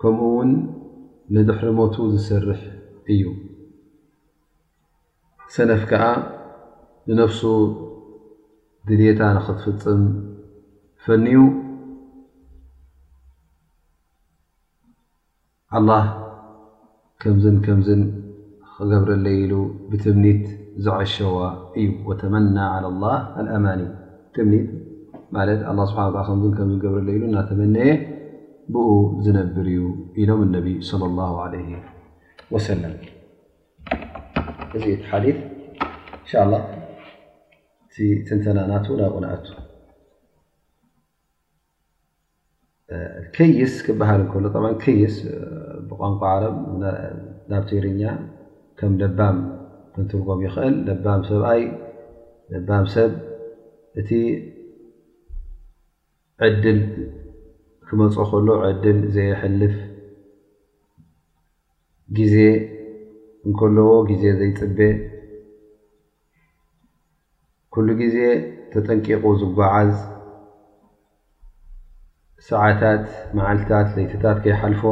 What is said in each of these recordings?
ከምኡ ውን ንድሕሪ ሞቱ ዝሰርሕ እዩ። ሰነፍ ከኣ ንነፍሱ ድልታ ንክትፍፅም ፈንዩ ከምዝን ከምዝን ኽገብረለይ ኢሉ ብትምኒት ዝዐሸዋ እዩ ወተመና ዓላ ላህ ኣልኣማኒ ትምኒት ማለት ኣላ ስብሓን ላ ከምዝን ከምዝን ገብረለይ ኢሉ እናተመነየ ብኡ ዝነብር እዩ ኢሎም እነቢ ስለ ላሁ ዓለ ወሰለም እዚ እቲ ሓዲ እንሻ ላ እቲ ትንተና ናቱ ናብኡ ንኣቱ ከይስ ክበሃል እንከሎ ከይስ ብቋንቋ ዓረብ ናብ ትግርኛ ከም ለባም ክንትርጎም ይኽእል ለባም ሰብኣይ ለባም ሰብ እቲ ዕድል ክመፆ ከሎ ዕድል ዘየሕልፍ ግዜ እንከለዎ ግዜ ዘይፅበ ኩሉ ግዜ ተጠንቂቑ ዝጓዓዝ፣ ሰዓታት፣ መዓልታት፣ ለይትታት ከይሓልፎ፣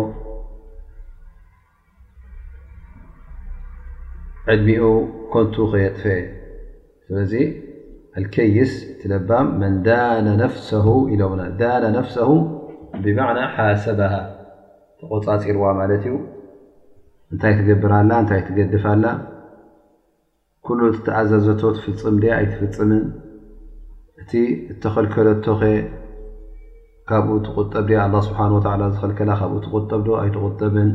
ዕድሚኡ ኮንቱ ከየጥፍኤ። ስለዚ ኣልከይስ እቲ ለባም መን ዳነ ነፍሰሁ ኢሎምና። ዳነ ነፍሰሁ ብማዕና ሓሰበሃ ተቖፃፂርዋ ማለት እዩ። እንታይ ትገብር ኣላ፣ እንታይ ትገድፍ ኣላ፣ ኩሉ ዝተኣዘዘቶ ትፍፅም ድያ ኣይትፍፅምን? እቲ እተኸልከለቶኸ ካብኡ ትቑጠብ ድያ? ኣላህ ስብሓነሁ ወተዓላ ዝኸልከላ ካብኡ ትቑጠብ ዶ ኣይትቑጠብን?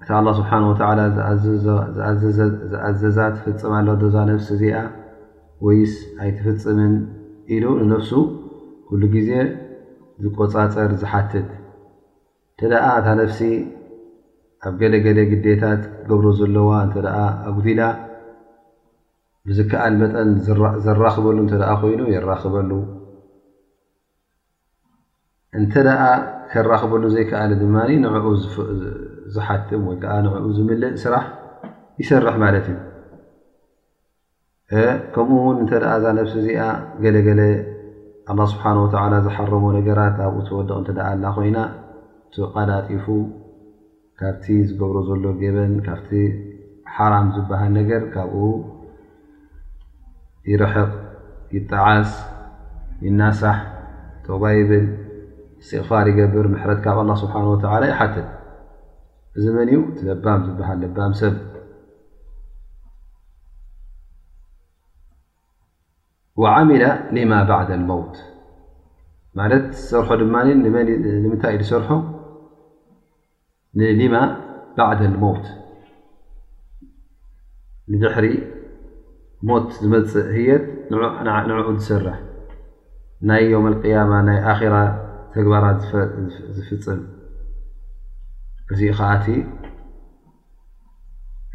እቲ ኣላህ ስብሓነሁ ወተዓላ ዝኣዘዛ ትፍፅማዶ እዛ ነፍሲ እዚኣ ወይስ ኣይትፍፅምን? ኢሉ ንነፍሱ ኩሉ ግዜ ዝቆፃፀር ዝሓትት። እንተደኣ እታ ነፍሲ ኣብ ገለ ገለ ግዴታት ክትገብሮ ዘለዋ እንተ ኣጉዲላ ብዝከኣል መጠን ዘራኽበሉ እንተ ኮይኑ የራኽበሉ እንተ ከራኽበሉ ዘይከኣለ ድማ ንኡ ዝሓትም ወይ ከዓ ንኡ ዝምልእ ስራሕ ይሰርሕ ማለት እዩ። ከምኡ ውን እተ እዛ ነብሲ እዚኣ ገለገለ ኣላ ስብሓን ወተላ ዝሓረሞ ነገራት ኣብኡ ትወድቕ እተ ኣላ ኮይና ትቓላጢፉ ካብቲ ዝገብሮ ዘሎ ገበን ካብቲ ሓራም ዝበሃል ነገር ካብኡ ይርሕቕ ይጠዓስ ይናሳሕ ተባ ይብል ስትቕፋር ይገብር ምሕረት ካብ ኣላ ስብሓን ወተላ ይሓትት እዚ መን እዩ ለባም ዝበሃል ለባም ሰብ ወዓሚላ ሊማ ባዕዳ ሞውት ማለት ዝሰርሖ ድማ ንምንታይ እዩ ዝሰርሖ ንሊማ ባዕዳ ሞውት ንድሕሪ ሞት ዝመፅእ ህየት ንዕኡ ዝሰርሕ ናይ ዮም ቅያማ ናይ ኣራ ተግባራት ዝፍፅም እዙ ከዓቲ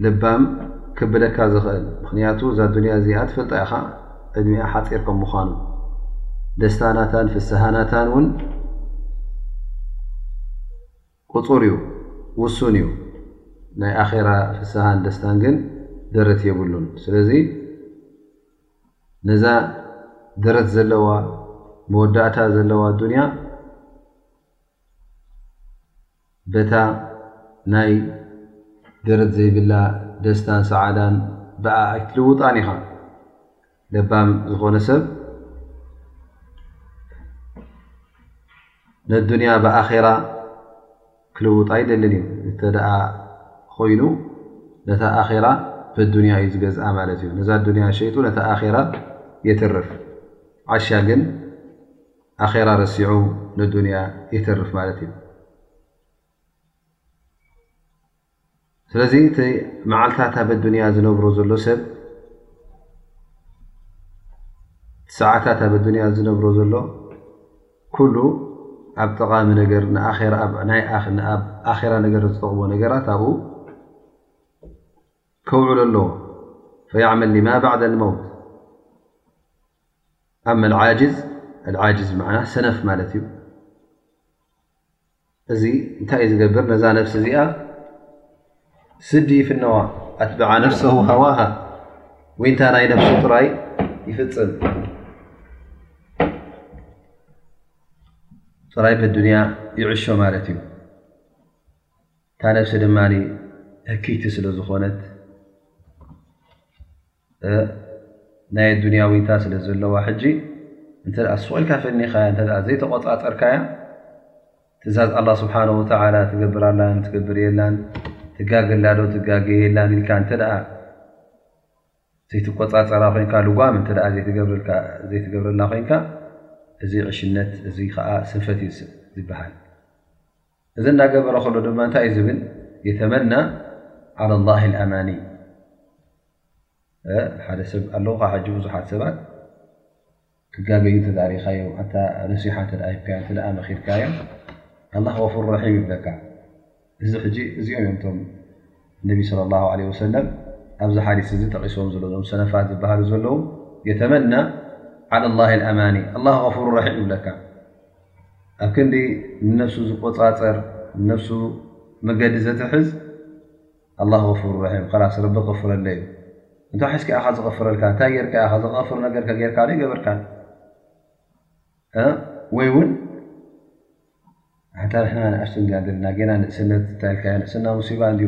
ልባም ከብለካ ዝኽእል ምኽንያቱ እዛ ኣዱንያ እዚኣ ትፈልጣ ኢኻ ዕድሚኣ ሓፂር ከም ምዃኑ ደስታ ናታን ፍስሃ ናታን ውን ቁፁር እዩ ውሱን እዩ ናይ ኣኼራ ፍስሃን ደስታን ግን ደረት የብሉን ስለዚ ነዛ ደረት ዘለዋ መወዳእታ ዘለዋ ኣዱንያ በታ ናይ ደረት ዘይብላ ደስታን ሰዓዳን ብኣ ኣይትልውጣን ኢኻ ለባም ዝኾነ ሰብ ነዱንያ ብኣራ ክልውጣ ኣይደልን እዩ እተ ኮይኑ ነታ ኣራ በዱንያ እዩ ዝገዝኣ ማለት እዩ ነዛ ኣዱንያ ሸጡ ነታ ኣራ የትርፍ ዓሻ ግን ኣራ ረሲዑ ንዱንያ ይትርፍ ማለት እዩ ስለዚ እቲ መዓልታት ኣብ ኣዱንያ ዝነብሮ ዘሎ ሰብ ሰዓታት ኣብ ኣዱንያ ዝነብሮ ዘሎ ኩሉ ኣብ ጠቓሚ ነገር ናይ ኣብ ኣራ ነገር ዝጠቕቦ ነገራት ኣብኡ ከውዕሉ ኣለዎ ፈያዕመል ሊማ ባዕደ ልመውት ኣመ ልዓጅዝ ኣልዓጅዝ ብዓና ሰነፍ ማለት እዩ እዚ እንታይ እዩ ዝገብር ነዛ ነፍሲ እዚኣ ስዲ ይፍነዋ ኣትበዓ ነፍሰ ሃዋሃ ወንታ ናይ ነፍሱ ጥራይ ይፍፅም ጥራይ ብዱንያ ይዕሾ ማለት እዩ እታ ነፍሲ ድማ ህክይቲ ስለ ዝኾነት ናይ ኣዱንያዊታ ስለ ዘለዋ ሕጂ እንተ ስቑኢልካ ፈኒኻያ እተ ዘይተቖፃፀርካያ ትእዛዝ ኣላ ስብሓን ወተላ ትገብር ኣላ ትገብር የላን ትጋገላዶ ትጋገ የላን ኢልካ እተ ዘይትቆፃፀራ ኮንካ ልጓም እተ ዘይትገብረላ ኮንካ እዚ ዕሽነት እዚ ከዓ ስንፈት እዩ ዝበሃል እዚ እናገበረ ከሎ ድማ እንታይ እዩ ዝብል የተመና ዓላ ላ ኣማኒ ሓደ ሰብ ኣለዉካ ሕጂ ብዙሓት ሰባት ክጋገዩ ተሪካዮ ኣታ ነሲሓ ሂብካዮ እተ መኪርካዮ ኣላ ወፉር ራሒም ይብለካ እዚ ሕጂ እዚኦም እዮም ቶም ነቢ صለ ላ ለ ወሰለም ኣብዚ ሓዲስ እዚ ጠቒስዎም ዘሎ ዞም ሰነፋት ዝበሃሉ ዘለዉ የተመና ዓላ ላ ኣማኒ ኣላ ፉሩ ራሒም ይብለካ ኣብ ክንዲ ንነፍሱ ዝቆፃፀር ንነፍሱ መገዲ ዘትሕዝ ኣላ ፉሩ ራሒም ላስ ረቢ ክቕፍረለ እዩ እንተ ሕዝኪ ኻ ዝቕፍረልካ እንታይ ጌርካ ኻ ዝቕፍር ነገር ከጌርካ ዶ ይገበርካ ወይ ውን ኣንታ ንሕና ንኣሽቱ እንዲና ዘለና ገና ንእስነት እንታይልካዮ ንእስና ሙሲባ እንድዩ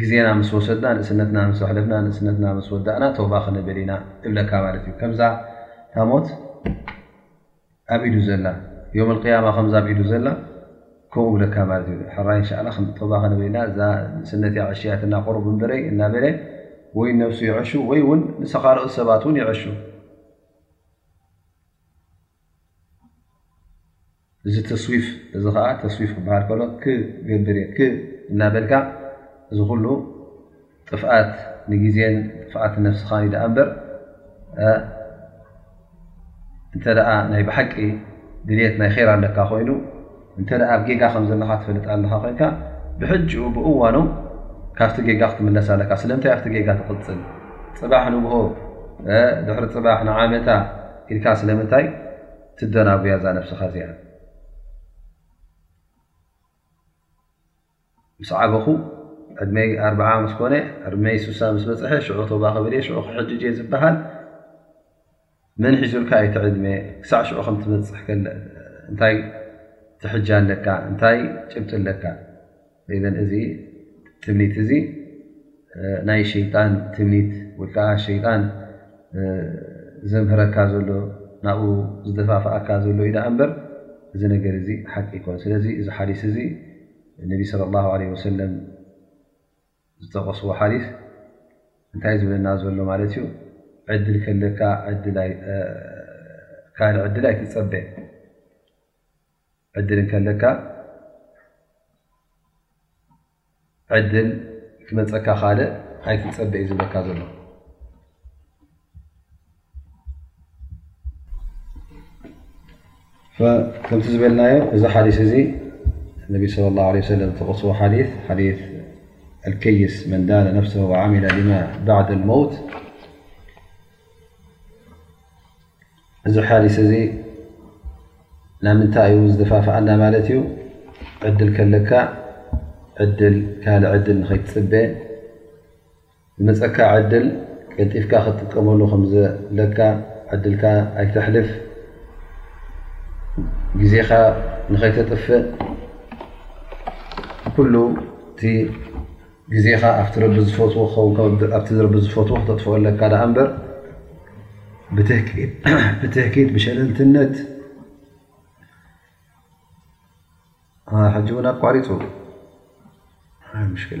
ግዜና ምስ ወሰድና ንእስነትና ምስ ኣሕለፍና ንእስነትና ምስ ወዳእና ተውባ ክንብል ኢና እብለካ ማለት እዩ ከምዛ ታሞት ኣብ ኢዱ ዘላ ዮም ቅያማ ከምዛ ኣብ ኢዱ ዘላ ከምኡ እብለካ ማለት እዩ ሕራይ እንሻ ላ ተባ ክንብል ኢና እዛ ንእስነት እያ ዕሽያትና ቅሩብ እንበረይ እናበለ ወይ ነብሱ ይዐሹ ወይ እውን ንሰካልኦት ሰባት እውን ይዐሹ እዚ ተስዊፍ እዚ ከዓ ተስዊፍ ክበሃል ከሎ ክ ክገብር እየ ክ እናበልካ እዚ ኩሉ ጥፍኣት ንግዜን ጥፍኣት ንነብስኻን እዩ ደኣ እምበር እንተ ናይ ብሓቂ ድልት ናይ ኼር ኣለካ ኮይኑ እንተ ኣብ ጌጋ ከም ዘለኻ ትፈልጥ ኣለኻ ኮይንካ ብሕጂኡ ብእዋኑ ካብቲ ጌጋ ክትምለስ ኣለካ ስለምንታይ ኣብቲ ጌጋ ትቕፅል ፅባሕ ንግሆ ድሕሪ ፅባሕ ንዓመታ ኢልካ ስለምንታይ ትደናጉያ እዛ ነብስኻ እዚኣ ምስ ዓበኹ ዕድመይ ኣርብዓ ምስ ኮነ ዕድመይ ስሳ ምስ በጽሐ ሽዑ ቶባ ክብል እየ ሽዑ ክሕጅጅ እየ ዝበሃል መን ሒዙልካ እዩ እቲ ዕድመ ክሳዕ ሽዑ ከም ትበጽሕ እንታይ ትሕጃ ኣለካ እንታይ ጭብጢ ኣለካ ኢዘን እዚ ትምኒት እዚ ናይ ሸይጣን ትምኒት ወይ ከዓ ሸይጣን ዘምህረካ ዘሎ ናብኡ ዝደፋፍኣካ ዘሎ እዩ ደኣ እምበር እዚ ነገር እዚ ሓቂ ይኮን ስለዚ እዚ ሓዲስ እዚ ነቢ ስለ ላ ለ ወሰለም ዝጠቀስዎ ሓዲስ እንታይ ዝብለና ዘሎ ማለት እዩ ዕድል ከለካ ካል ዕድል ኣይትፀበ ዕድል ከለካ ዕድል ክመፀካ ካልእ ኣይትፀበ እዩ ዝብለካ ዘሎ ከምቲ ዝበልናዮ እዚ ሓዲስ እዚ ነቢ صለ ላ ለ ሰለ ዝተቕስዎ ሓዲ ሓዲ ኣልከይስ መንዳነ ነፍሰ ዓሚላ ሊማ ባዕድ ሞውት እዚ ሓዲስ እዚ ናብ ምንታይ እዩ ዝደፋፍኣና ማለት እዩ? ዕድል ከለካ ካልእ ዕድል ንኸይትፅበ፣ ዝመፀካ ዕድል ቀልጢፍካ ክትጥቀመሉ ከምዘለካ፣ ዕድልካ ኣይተሕልፍ፣ ግዜኻ ንኸይተጥፍእ ኩሉ እቲ ግዜኻ ኣብቲ ረቢ ዝፈትዎ ክኸውን ኣብቲ ረቢ ዝፈትዎ ክተጥፍኦ ኣለካ ደኣ እምበር ብትህኪት ብሸለልትነት ሕጂ እውን ኣቋሪፁ ምሽክለ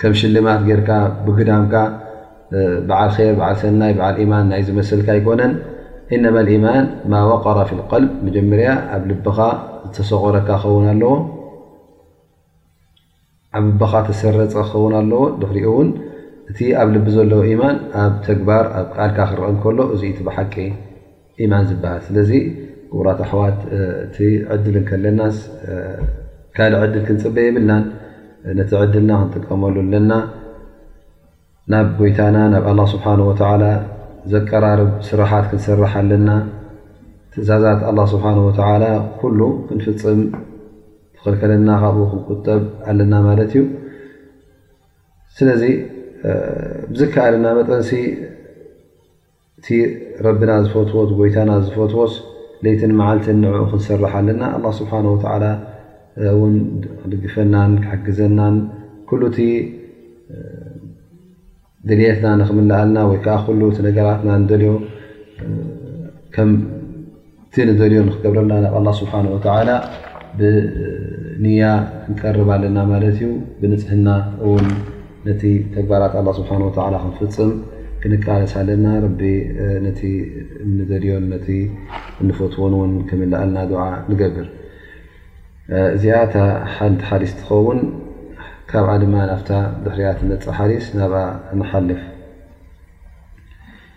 ከም ሽልማት ጌርካ ብግዳምካ በዓል ር በዓል ሰናይ በዓል ማን ናይ ዝመስልካ ኣይኮነን እነማ ማን ማ ወቀረ ፊ ልቀልብ መጀመርያ ኣብ ልብኻ ዝተሰቆረካ ክኸውን ኣለዎ ኣብበኻ ተሰረፀ ክኸውን ኣለዎ ድሕሪኡ ውን እቲ ኣብ ልቢ ዘለዎ ማን ኣብ ተግባር ኣብ ቃልካ ክረአ ከሎ እዙ ቲ ብሓቂ ኢማን ዝበሃል ስለዚ ክቡራት ኣሕዋት እቲ ዕድል ከለናስ ካልእ ዕድል ክንፅበ የብልናን ነቲ ዕድልና ክንጥቀመሉ ኣለና ናብ ጎይታና ናብ ኣላ ስብሓን ወተላ ዘቀራርብ ስራሓት ክንሰርሕ ኣለና ትእዛዛት ኣላ ስብሓን ወተላ ኩሉ ክንፍፅም ተኸልከለና ካብኡ ክንቁጠብ ኣለና ማለት እዩ ስለዚ ብዝከኣለና መጠንሲ እቲ ረብና ዝፈትዎት ጎይታና ዝፈትዎስ ለይትን መዓልትን ንዕኡ ክንሰርሕ ኣለና ኣላ ስብሓን ወተዓላ ውን ክድግፈናን ክሕግዘናን ኩሉ እቲ ድልየትና ንክምልኣልና ወይከዓ ኩሉ እቲ ነገራትና ንደልዮ ከም እቲ ንደልዮ ንክገብረልና ናብ ኣላ ስብሓን ወተላ ብንያ ክንቀርብ ኣለና ማለት እዩ ብንፅህና እውን ነቲ ተግባራት ኣላ ስብሓን ወላ ክንፍፅም ክንቃለስ ኣለና ረቢ ነቲ ንደልዮን ነቲ እንፈትዎን እውን ክምልኣልና ድዓ ንገብር እዚኣ እታ ሓንቲ ሓዲስ ትኸውን ካብኣ ድማ ናፍታ ድሕሪያ ትመፅእ ሓዲስ ናብኣ ንሓልፍ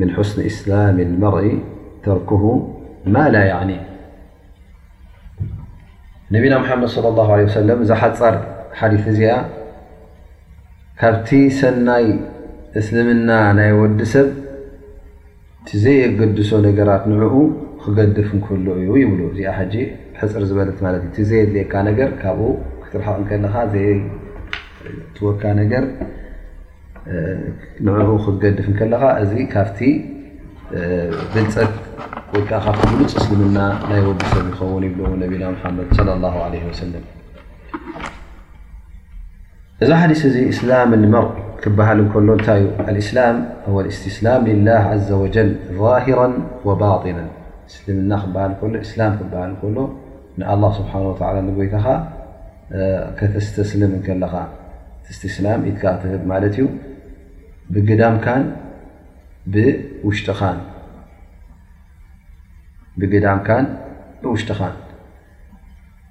ምን ሑስኒ እስላም መርእ ተርኩሁ ማላ ያዕኒ ነቢና ሓመድ صለ ላ ለ ሰለም እዛ ሓፃር ሓዲ እዚኣ ካብቲ ሰናይ እስልምና ናይ ወዲ ሰብ እቲ ዘየገድሶ ነገራት ንዕኡ ክገድፍ እንክህሉ እዩ ይብሉ እዚኣ ሓጂ ሕፅር ዝበለት ማለት እቲ ዘየድልየካ ነገር ካብኡ ክትርሓቕ ከለኻ ዘየትወካ ነገር ንዕኡ ክትገድፍ እንከለኻ እዚ ካብቲ ብልፀት ወይ ከዓ ካብቲ ብሉፅ እስልምና ናይ ወዲ ሰብ ይኸውን ይብሉ ነቢና ሙሓመድ ሶለ ላሁ ዓለይሂ ወሰለም። እዚ ሓዲስ እዚ እስላም ልመርእ ክበሃል እንከሎ እንታይ እዩ? ኣልእስላም ሁወ ልእስትስላም ሊላህ ዓዘ ወጀል ዛሂረን ወባጢነን። እስልምና ክበሃል ከሎ እስላም ክበሃል ከሎ ንኣላህ ስብሓን ወተዓላ ንጎይታኻ ከተስተስልም እንከለኻ እስትስላም ኢድካ ክትህብ ማለት እዩ ብግዳምካን ብውሽጥኻን ብግዳምካን ብውሽጥኻን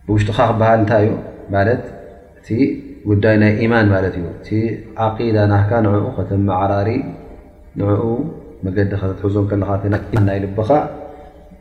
ብውሽጥኻ ክበሃል እንታይ እዩ ማለት እቲ ጉዳይ ናይ ኢማን ማለት እዩ እቲ ዓቂዳ ናካ ንኡ ከተመዓራሪ ንኡ መገዲ ከተትሕዞ ከለኻ ናይ ልብኻ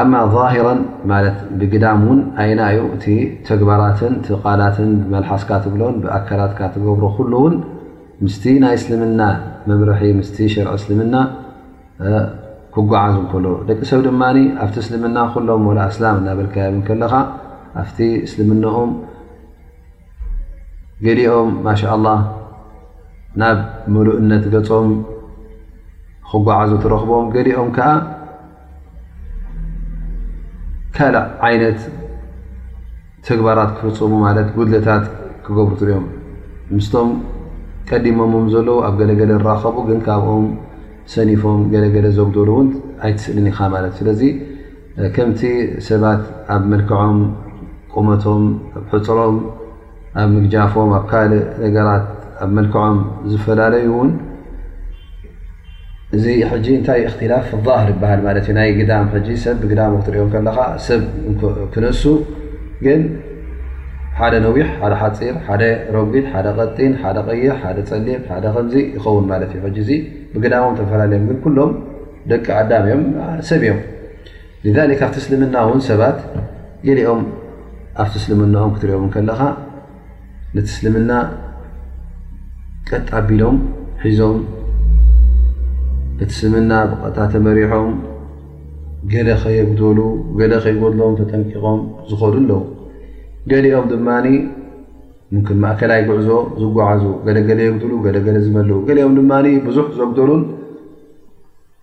ኣማ ዛሂረን ማለት ብግዳም ውን ኣይና ዩ እቲ ተግባራትን እቲ ቃላትን ብመልሓስካ ትብሎን ብኣካላትካ ትገብሮ ኩሉ ውን ምስቲ ናይ እስልምና መምርሒ ምስቲ ሽርዒ እስልምና ክጓዓዝ እንከሎ ደቂ ሰብ ድማ ኣብቲ እስልምና ኩሎም ወላ ኣስላም እናበልካዮም ከለኻ ኣብቲ እስልምናኦም ገሊኦም ማሻ ኣላ ናብ ምሉእነት ገፆም ክጓዓዙ ትረኽቦም ገሊኦም ከዓ ካልእ ዓይነት ተግባራት ክፍፅሙ ማለት ጉድለታት ክገብሩ ትሪኦም። ምስቶም ቀዲሞምም ዘለዉ ኣብ ገለገለ ዝራኸቡ ግን ካብኦም ሰኒፎም ገለገለ ዘጉደሉ እውን ኣይትስእልን ኢኻ ማለት እዩ። ስለዚ ከምቲ ሰባት ኣብ መልክዖም፣ ቁመቶም፣ ሕፅሮም፣ ኣብ ምግጃፎም ኣብ ካልእ ነገራት ኣብ መልክዖም ዝፈላለዩ ውን እዚ ሕጂ እንታይ እክትላፍ ظህር ይበሃል ማለት እዩ ናይ ግዳም ሕጂ ሰብ ብግዳሙ ክትሪኦ ከለኻ ሰብ ክንሱ ግን ሓደ ነዊሕ ሓደ ሓፂር ሓደ ረጒድ ሓደ ቀጢን ሓደ ቀይሕ ሓደ ፀሊም ሓደ ከምዚ ይኸውን ማለት እዩ ሕጂ እዚ ብግዳሞም ተፈላለዮም ግን ኩሎም ደቂ ኣዳም እዮም ሰብ እዮም لذلك ኣብቲ እስልምና ውን ሰባት ገሊኦም ኣብቲ እስልምናኦም ክትሪኦም ከለኻ ነቲ እስልምና ቀጥ ኣቢሎም ሒዞም ነቲ እስልምና ብቐጥታ ተመሪሖም ገለ ከየጉደሉ ገለ ከይጎድሎም ተጠንቂቖም ዝኸዱ ኣለዉ። ገሊኦም ድማ ምክን ማእከላይ ጉዕዞ ዝጓዓዙ ገለገለ የጉድሉ ገለገለ ዝመልኡ ገሊኦም ድማ ብዙሕ ዘጉደሉን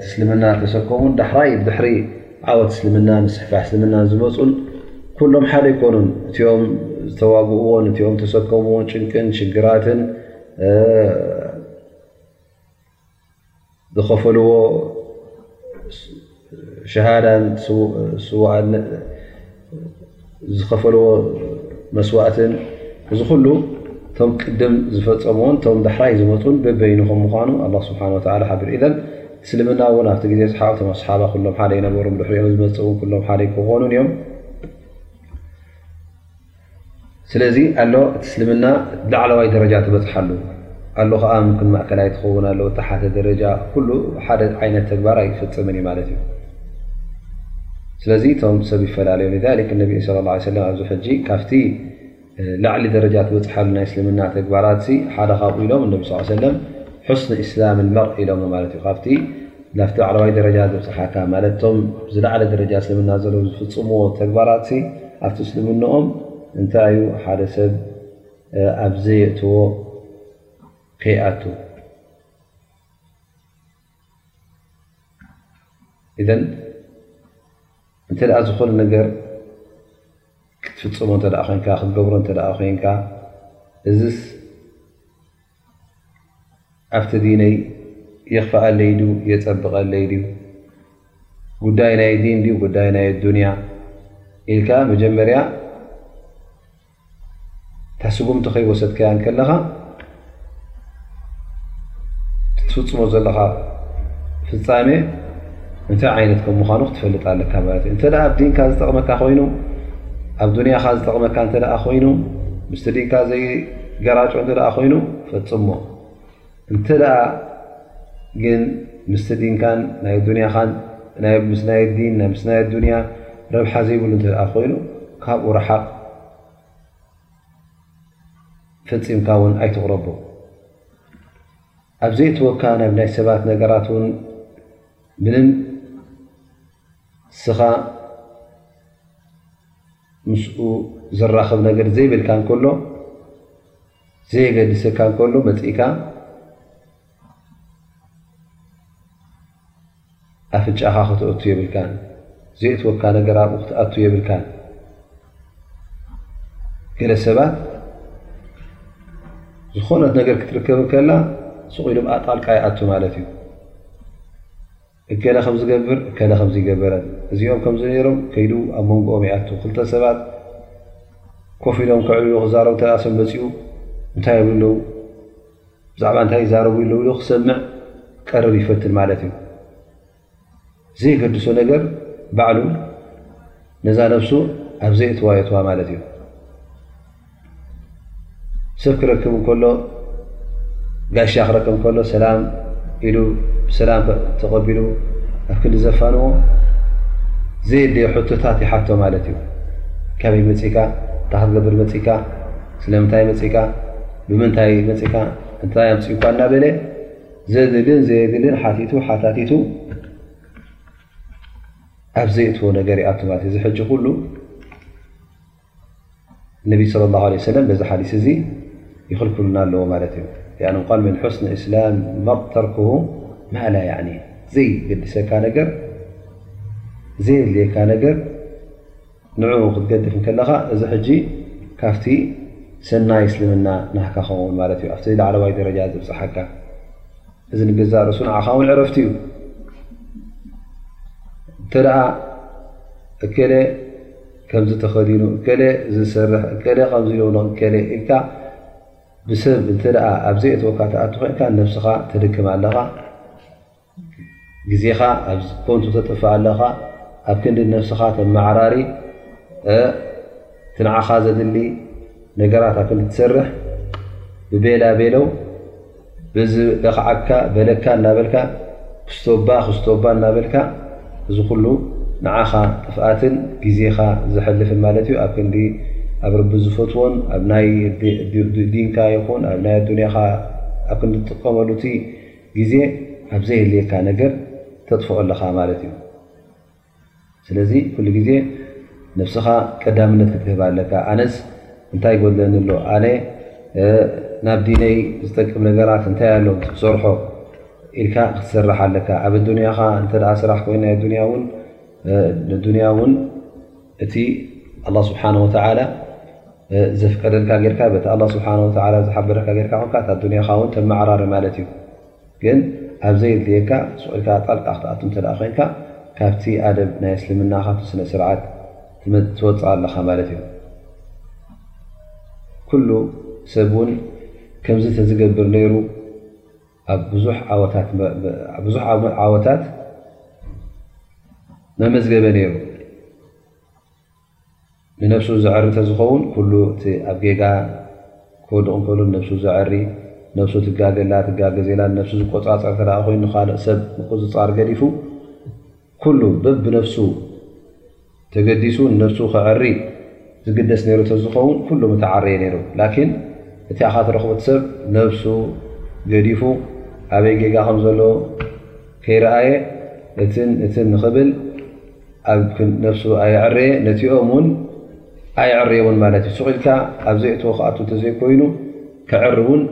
ትስልምና ተሰከሙን ዳሕራይ ድሕሪ ዓወት እስልምና ምስሕፋ እስልምናን ዝመፁን ኩሎም ሓደ ኣይኮኑን እቲኦም ዝተዋግእዎን እኦም ተሰከምዎን ጭንቅን ሽግራትን ዝኸፈልዎ ሸሃዳን ስዋኣን ዝኸፈልዎ መስዋእትን እዚ ኩሉ እቶም ቅድም ዝፈፀምዎን እቶም ዳሕራይ ዝመፁን በበይኑ ከም ምዃኑ ኣላ ስብሓን ወተዓላ ሓቢሩ ኢዘን እስልምና እውን ኣብቲ ግዜ ዝሓ እቶም ኣስሓባ ኩሎም ሓደ ኣይነበሩ ድሕሪኦም ዝመፅእውን ኩሎም ሓደ ኣይክኾኑን እዮም ስለዚ ኣሎ እቲ እስልምና ላዕለዋይ ደረጃ ትበፅሓሉ ኣሎ ከዓ ምክን ማእከላይ ትኸውን ኣሎ እተሓተ ደረጃ ኩሉ ሓደ ዓይነት ተግባር ኣይፍፅምን እዩ ማለት እዩ ስለዚ እቶም ሰብ ይፈላለዩ ذ ነቢ ص ሰለ ኣብዚ ሕጂ ካብቲ ላዕሊ ደረጃ ትበፅሓሉ ናይ እስልምና ተግባራት ሓደ ካብኡ ኢሎም እነቢ ስ ሰለም ሑስኒ እስላም መር ኢሎሞ ማለት እዩ ካብቲ ናብቲ ላዕለዋይ ደረጃ ዘብጽሓካ ማለት እቶም ኣብ ዝለዓለ ደረጃ እስልምና ዘለዉ ዝፍጽምዎ ተግባራትሲ ኣብቲ እስልምንኦም እንታይ እዩ ሓደ ሰብ ኣብ ዘየእትዎ ከይኣቱ እዘን እንተ ዝኾነ ነገር ክትፍፅሞ እተ ኮይንካ ክትገብሮ እተ ኮይንካ እዚ ኣብቲ ዲነይ የኽፍኣለይ ድዩ የፀብቐለይ ድዩ ጉዳይ ናይ ዲን ድዩ ጉዳይ ናይ ኣዱንያ ኢልካ መጀመርያ እታ ስጉምቲ ከይወሰድካያ እንከለኻ ትፍፅሞ ዘለኻ ፍፃመ እንታይ ዓይነት ከም ምዃኑ ክትፈልጥ ኣለካ ማለት እዩ እንተኣ ኣብ ዲንካ ዝጠቕመካ ኮይኑ ኣብ ዱንያኻ ዝጠቕመካ እንተኣ ኮይኑ ምስቲ ዲንካ ዘይ ገራጮ እንተ ኮይኑ ፈፅሞ እንተ ግን ምስቲ ዲንካን ናይ ኣዱንያኻን ምስ ናይ ዲን ምስ ናይ ኣዱንያ ረብሓ ዘይብሉ እተ ኮይኑ ካብኡ ረሓቕ ፈፂምካ ውን ኣይትቕረቦ ኣብዘይእትወካ ናብ ናይ ሰባት ነገራት ውን ምንም ንስኻ ምስኡ ዘራኽብ ነገር ዘይብልካ እንከሎ ዘየገድሰካ እንከሎ መፂእካ ኣፍጫኻ ክትኦቱ የብልካን ዘእትወካ ነገር ኣብኡ ክትኣቱ የብልካን ገለ ሰባት ዝኾነት ነገር ክትርከብ ከላ ስቑኢሉምኣ ጣልቃ ይኣቱ ማለት እዩ እከለ ከምዚ ገብር እከለ ከምዚ ኣይገበረን እዚኦም ከምዚ ነይሮም ከይዱ ኣብ መንጎኦም ይኣቱ ክልተ ሰባት ኮፍ ኢሎም ከዕልሉ ክዛረቡ እንተ ሰብ መፂኡ እንታይ ይብሉ ኣለዉ ብዛዕባ እንታይ ይዛረቡ ኣለዉ ኢሉ ክሰምዕ ቀርብ ይፈትን ማለት እዩ ዘይገድሶ ነገር ባዕሉ ነዛ ነብሱ ኣብዘይእትዋ የትዋ ማለት እዩ ሰብ ክረክብ እንከሎ ጋሻ ክረክብ እንከሎ ሰላም ኢሉ ብሰላም ተቐቢሉ ኣብ ክንዲ ዘፋንዎ ዘየድልዮ ሕቶታት ይሓቶ ማለት እዩ። ካበይ መፂእካ? እንታይ ክትገብር መፂእካ? ስለምንታይ መፂእካ? ብምንታይ መፂእካ? እንታይ ኣምፂኡካ? እናበለ ዘድልን ዘየድልን ሓቲቱ ሓታቲቱ ኣብ ዘየእትዎ ነገር ይኣቱ ማለት እዩ። እዚ ሕጂ ኩሉ ነቢ ص ه عه ሰለ በዚ ሓዲስ እዚ ይኽልክሉና ኣለዎ ማለት እዩ ል ም ሑስኒ እስላም መር ተርክ ማላ ኒ ዘይገድሰካ ነገር ዘየድልየካ ነገር ን ክትገድፍ ከለኻ እዚ ሕጂ ካብቲ ሰናይ እስልምና ናካ ኸውን ማለት እዩ ኣብቲ ላዕለዋይ ደረጃ ዘብፅሓካ እዚ ንገዛ ርእሱ ንዓኻ ውን ዕረፍቲ እዩ እተ እከለ ከምዚ ተኸዲኑ እከለ እዚ ዝሰርሕ እከለ ከምዚ ኢሉ ኣሎ እከለ ኢልካ ብሰብ እንተ ኣብ ዘየእትወካ ትኣቱ ኮይንካ ነብስኻ ተድክም ኣለኻ ግዜኻ ኣብ ኮንቱ ተጥፍእ ኣለኻ ኣብ ክንዲ ነብስኻ ተመዓራሪ እቲ ንዓኻ ዘድሊ ነገራት ኣብ ክንዲ ትሰርሕ ብቤላ ቤለው በዚደኽዓካ በለካ እናበልካ ክስቶባ ክስቶባ እናበልካ እዚ ኩሉ ንዓኻ ጥፍኣትን ግዜኻ ዘሕልፍን ማለት እዩ ኣብ ክንዲ ኣብ ረቢ ዝፈትዎን ኣብ ናይ ዲንካ ይኹን ኣብ ናይ ኣዱንያኻ ኣብ ክንዲ ትጥቀመሉ እቲ ግዜ ኣብ ዘይህልየካ ነገር ተጥፍኦ ኣለኻ ማለት እዩ ስለዚ ኩሉ ግዜ ነብስኻ ቀዳምነት ክትህባ ኣለካ ኣነስ እንታይ ይጎድለኒ ኣሎ ኣነ ናብ ዲነይ ዝጠቅም ነገራት እንታይ ኣሎ ክሰርሖ ኢልካ ክትሰርሕ ኣለካ ኣብ ኣዱንያኻ እንተ ስራሕ ኮይኑ ናይ ኣዱንያ ውን ንዱንያ ውን እቲ ኣላህ ስብሓን ወተዓላ ዘፍቀደልካ ጌርካ በቲ ኣላህ ስብሓን ወተዓላ ዝሓበረካ ጌርካ ኮንካ እታ ኣዱንያኻ ውን ተመዓራሪ ማለት እዩ ግን ኣብ ዘየድልየካ ሱቕ ኢልካ ጣልቃ ክትኣቱ እንተድኣ ኮይንካ ካብቲ ኣደብ ናይ እስልምና ካብቲ ስነ ስርዓት ትወጽእ ኣለኻ ማለት እዩ። ኩሉ ሰብ እውን ከምዚ ተዝገብር ነይሩ ኣብ ብዙሕ ዓወታት መመዝገበ ነይሩ። ንነብሱ ዘዐሪ ተዝኸውን ኩሉ እቲ ኣብ ጌጋ ክወድቕ እንከሎ ንነብሱ ዘዐሪ ነብሱ ትጋገላ ትጋገዘላ ንነብሱ ዝቆጻጸር እንተ ኮይኑ ንኻልእ ሰብ ምቁጽጻር ገዲፉ ኩሉ በብነብሱ ተገዲሱ ንነብሱ ከዐሪ ዝግደስ ነይሩ ተዝኸውን ኩሉ ምተዓረየ ነይሩ ላኪን እቲ ኣኻ ትረኽቡት ሰብ ነብሱ ገዲፉ ኣበይ ጌጋ ከም ዘሎ ከይረኣየ እትን እትን ንኽብል ኣብ ነብሱ ኣየዕረየ ነቲኦም ውን ኣየዕረየውን ማለት እዩ ሱቕ ኢልካ ኣብ ዘእትዎ ክኣቱ እተዘይኮይኑ ክዕሪ እውን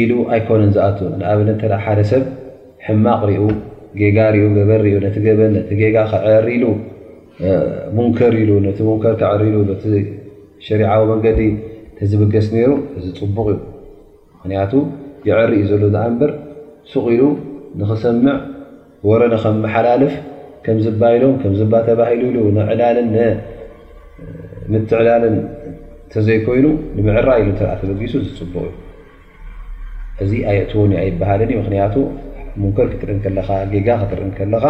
ኢሉ ኣይኮነን ዝኣት ንኣብነት ተ ሓደ ሰብ ሕማቕ ሪኡ ጌጋ ሪኡ ገበር ሪኡ ነቲ ገበን ነቲ ጌጋ ክዕሪ ኢሉ ሙንከር ኢሉ ነቲ ሙንከር ክዕሪ ኢሉ በቲ ሸሪዓዊ መንገዲ ተዝብገስ ነይሩ እዚ ፅቡቕ እዩ ምኽንያቱ የዐሪ እዩ ዘሎ ደኣ እምበር ሱቕ ኢሉ ንኽሰምዕ ወረ ንኸመሓላልፍ ከምዝባ ኢሎም ከምዝባ ተባሂሉ ኢሉ ንዕላልን ንምትዕላልን እንተዘይኮይኑ ንምዕራይ ኢሉ እንተ ተበጊሱ እዚ ፅቡቕ እዩ። እዚ ኣየእትዎን እዩ ኣይበሃልን እዩ። ምኽንያቱ ሙንከር ክትርኢ ከለኻ ጌጋ ክትርኢ ከለኻ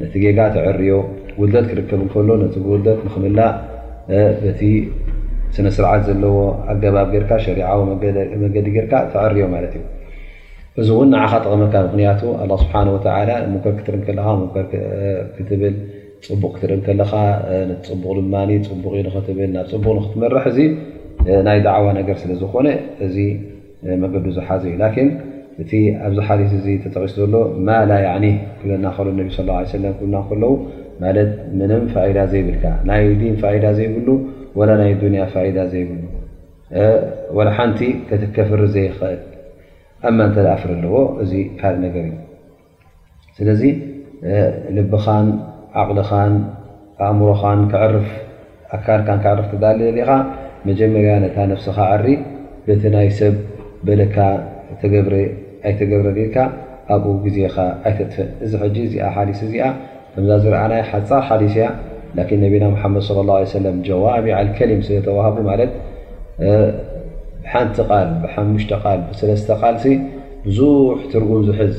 ነቲ ጌጋ ተዕርዮ ውልደት ክርከብ እንከሎ ነቲ ብውልደት ንክምላእ በቲ ስነ ስርዓት ዘለዎ ኣገባብ ጌርካ ሸሪዓዊ መገዲ ጌርካ ተዕርዮ ማለት እዩ እዚ እውን ንዓኻ ጠቕመካ ምክንያቱ ኣላ ስብሓን ወተላ ሙንከር ክትርኢ ከለካ ሙንከር ክትብል ፅቡቕ ክትርኢ ከለካ ነቲ ፅቡቕ ድማ ፅቡቕ ዩ ንክትብል ናብ ፅቡቕ ንክትመርሕ እዚ ናይ ዳዕዋ ነገር ስለ ዝኾነ እዚ መገዱ ዝሓዘ እዩ ላኪን እቲ ኣብዚ ሓዲስ እዚ ተጠቂሱ ዘሎ ማ ላ ያዕኒህ ክብለና ከሎ ነቢ ስ ላ ሰለም ክብልና ከለዉ ማለት ምንም ፋኢዳ ዘይብልካ ናይ ዲን ፋኢዳ ዘይብሉ ወላ ናይ ዱንያ ፋኢዳ ዘይብሉ ወላ ሓንቲ ከፍሪ ዘይኽእል እማ እንተ ፍሪ ኣለዎ እዚ ካልእ ነገር እዩ ስለዚ ልብኻን ዓቕልኻን ኣእምሮኻን ክዕርፍ ኣካልካን ክዕርፍ ትዳልየሊኻ መጀመርያ ነታ ነፍስኻ ዕሪ በቲ ናይ ሰብ በለካ ተገብረ ኣይተገብረን ኢልካ ኣብኡ ግዜኻ ኣይተጥፍእ እዚ ሕጂ እዚኣ ሓሊስ እዚኣ ከምዛ ዝረኣናያ ሓጻር ሓዲስ እያ ላኪን ነቢና ሙሓመድ ሶለላሁ ዓለይሂ ወሰለም ጀዋሚዕ ኣልከሊም ስለ ተዋሃቡ ማለት ብሓንቲ ቃል ብሓሙሽተ ቃል ብሰለስተ ቃልሲ ብዙሕ ትርጉም ዝሕዝ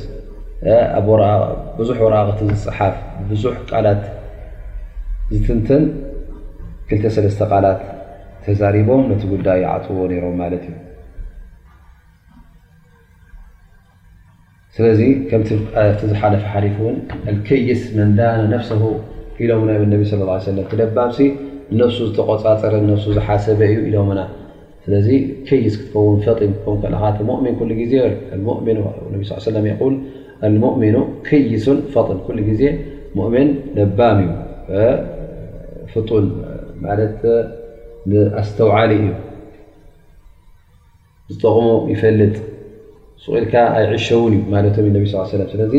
ብዙሕ ወረቃቅቲ ዝፅሓፍ ብዙሕ ቃላት ዝትንትን ክልተ ሰለስተ ቃላት ተዛሪቦም ነቲ ጉዳይ ይዓፅዎ ነይሮም ማለት እዩ። ስለዚ ከምቲ ኣብቲ ዝሓለፈ ሓዲት እውን ኣልከይስ መን ዳነ ነፍሰሁ ኢሎምና እዮም እነቢ ስለ ላ ሰለም እቲ ለባምሲ ንነፍሱ ዝተቖፃፀረ ንነፍሱ ዝሓሰበ እዩ ኢሎምና ስለዚ ከይስ ክትከውን ፈጢን ክትከውን ከለካ እቲ ሙእሚን ኩሉ ግዜ ሙእሚን ነቢ ስ ሰለም የቁል ኣልሙእሚኑ ከይሱን ፈጢን ኩሉ ግዜ ሙእሚን ለባም እዩ ፍጡን ማለት ንኣስተውዓሊ እዩ ዝጠቕሙ ይፈልጥ ሱቕ ኢልካ ኣይዕሸውን እዩ ማለቶም ዩ ነቢ ስ ሰለም ስለዚ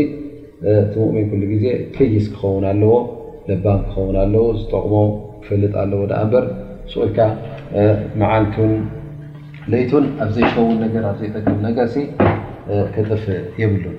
እቲ ሙእሚን ኩሉ ግዜ ከይስ ክኸውን ኣለዎ ለባም ክኸውን ኣለዎ ዝጠቕሞ ክፈልጥ ኣለዎ ድኣ እምበር ሱቕ ኢልካ መዓልቱን ለይቱን ኣብዘይከውን ነገር ኣብዘይጠቅም ነገርሲ ክጥፍእ የብሉን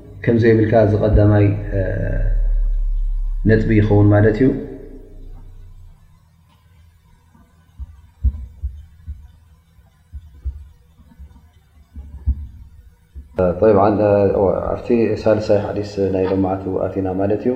ከምዘይብልካ እዚ ቀዳማይ ነጥቢ ይኸውን ማለት እዩ ኣብቲ ሳልሳይ ሓዲስ ናይ ሎማዓንቲ ኣቲና ማለት እዩ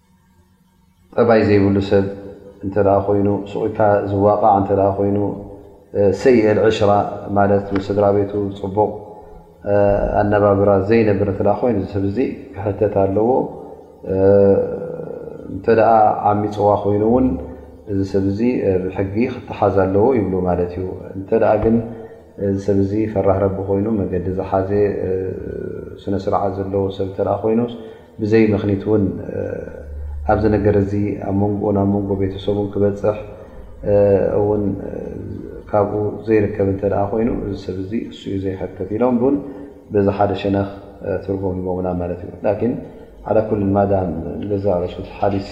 ጠባይ ዘይብሉ ሰብ እንተ ኮይኑ ሱቕ ኢልካ ዝዋቓዕ እንተ ኮይኑ ሰይእ ኣልዕሽራ ማለት ምስ ስድራ ቤቱ ፅቡቕ ኣነባብራ ዘይነብር እንተ ኮይኑ እዚ ሰብ እዚ ክሕተት ኣለዎ፡፡ እንተ ደኣ ዓሚፅዋ ኮይኑ እውን እዚ ሰብ እዚ ብሕጊ ክተሓዝ ኣለዎ ይብሉ ማለት እዩ፡፡ እንተ ደኣ ግን እዚ ሰብ እዚ ፈራህ ረቢ ኮይኑ መገዲ ዝሓዘ ስነ ስርዓት ዘለዎ ሰብ እንተ ኮይኑ ብዘይ ምኽኒት እውን ኣዚ ነገር እዚ ኣብ መንጎኡን ኣብ መንጎ ቤተሰቡን ክበፅሕ እውን ካብኡ ዘይርከብ እንተ ኮይኑ እዚ ሰብ እዚ እሱ እዩ ዘይሕተት ኢሎም እውን በዚ ሓደ ሸነኽ ትርጉም ሂቦምና ማለት እዩ ላኪን ዓላ ኩልን ማዳም ንገዛእ ርእሱ ሓዲስ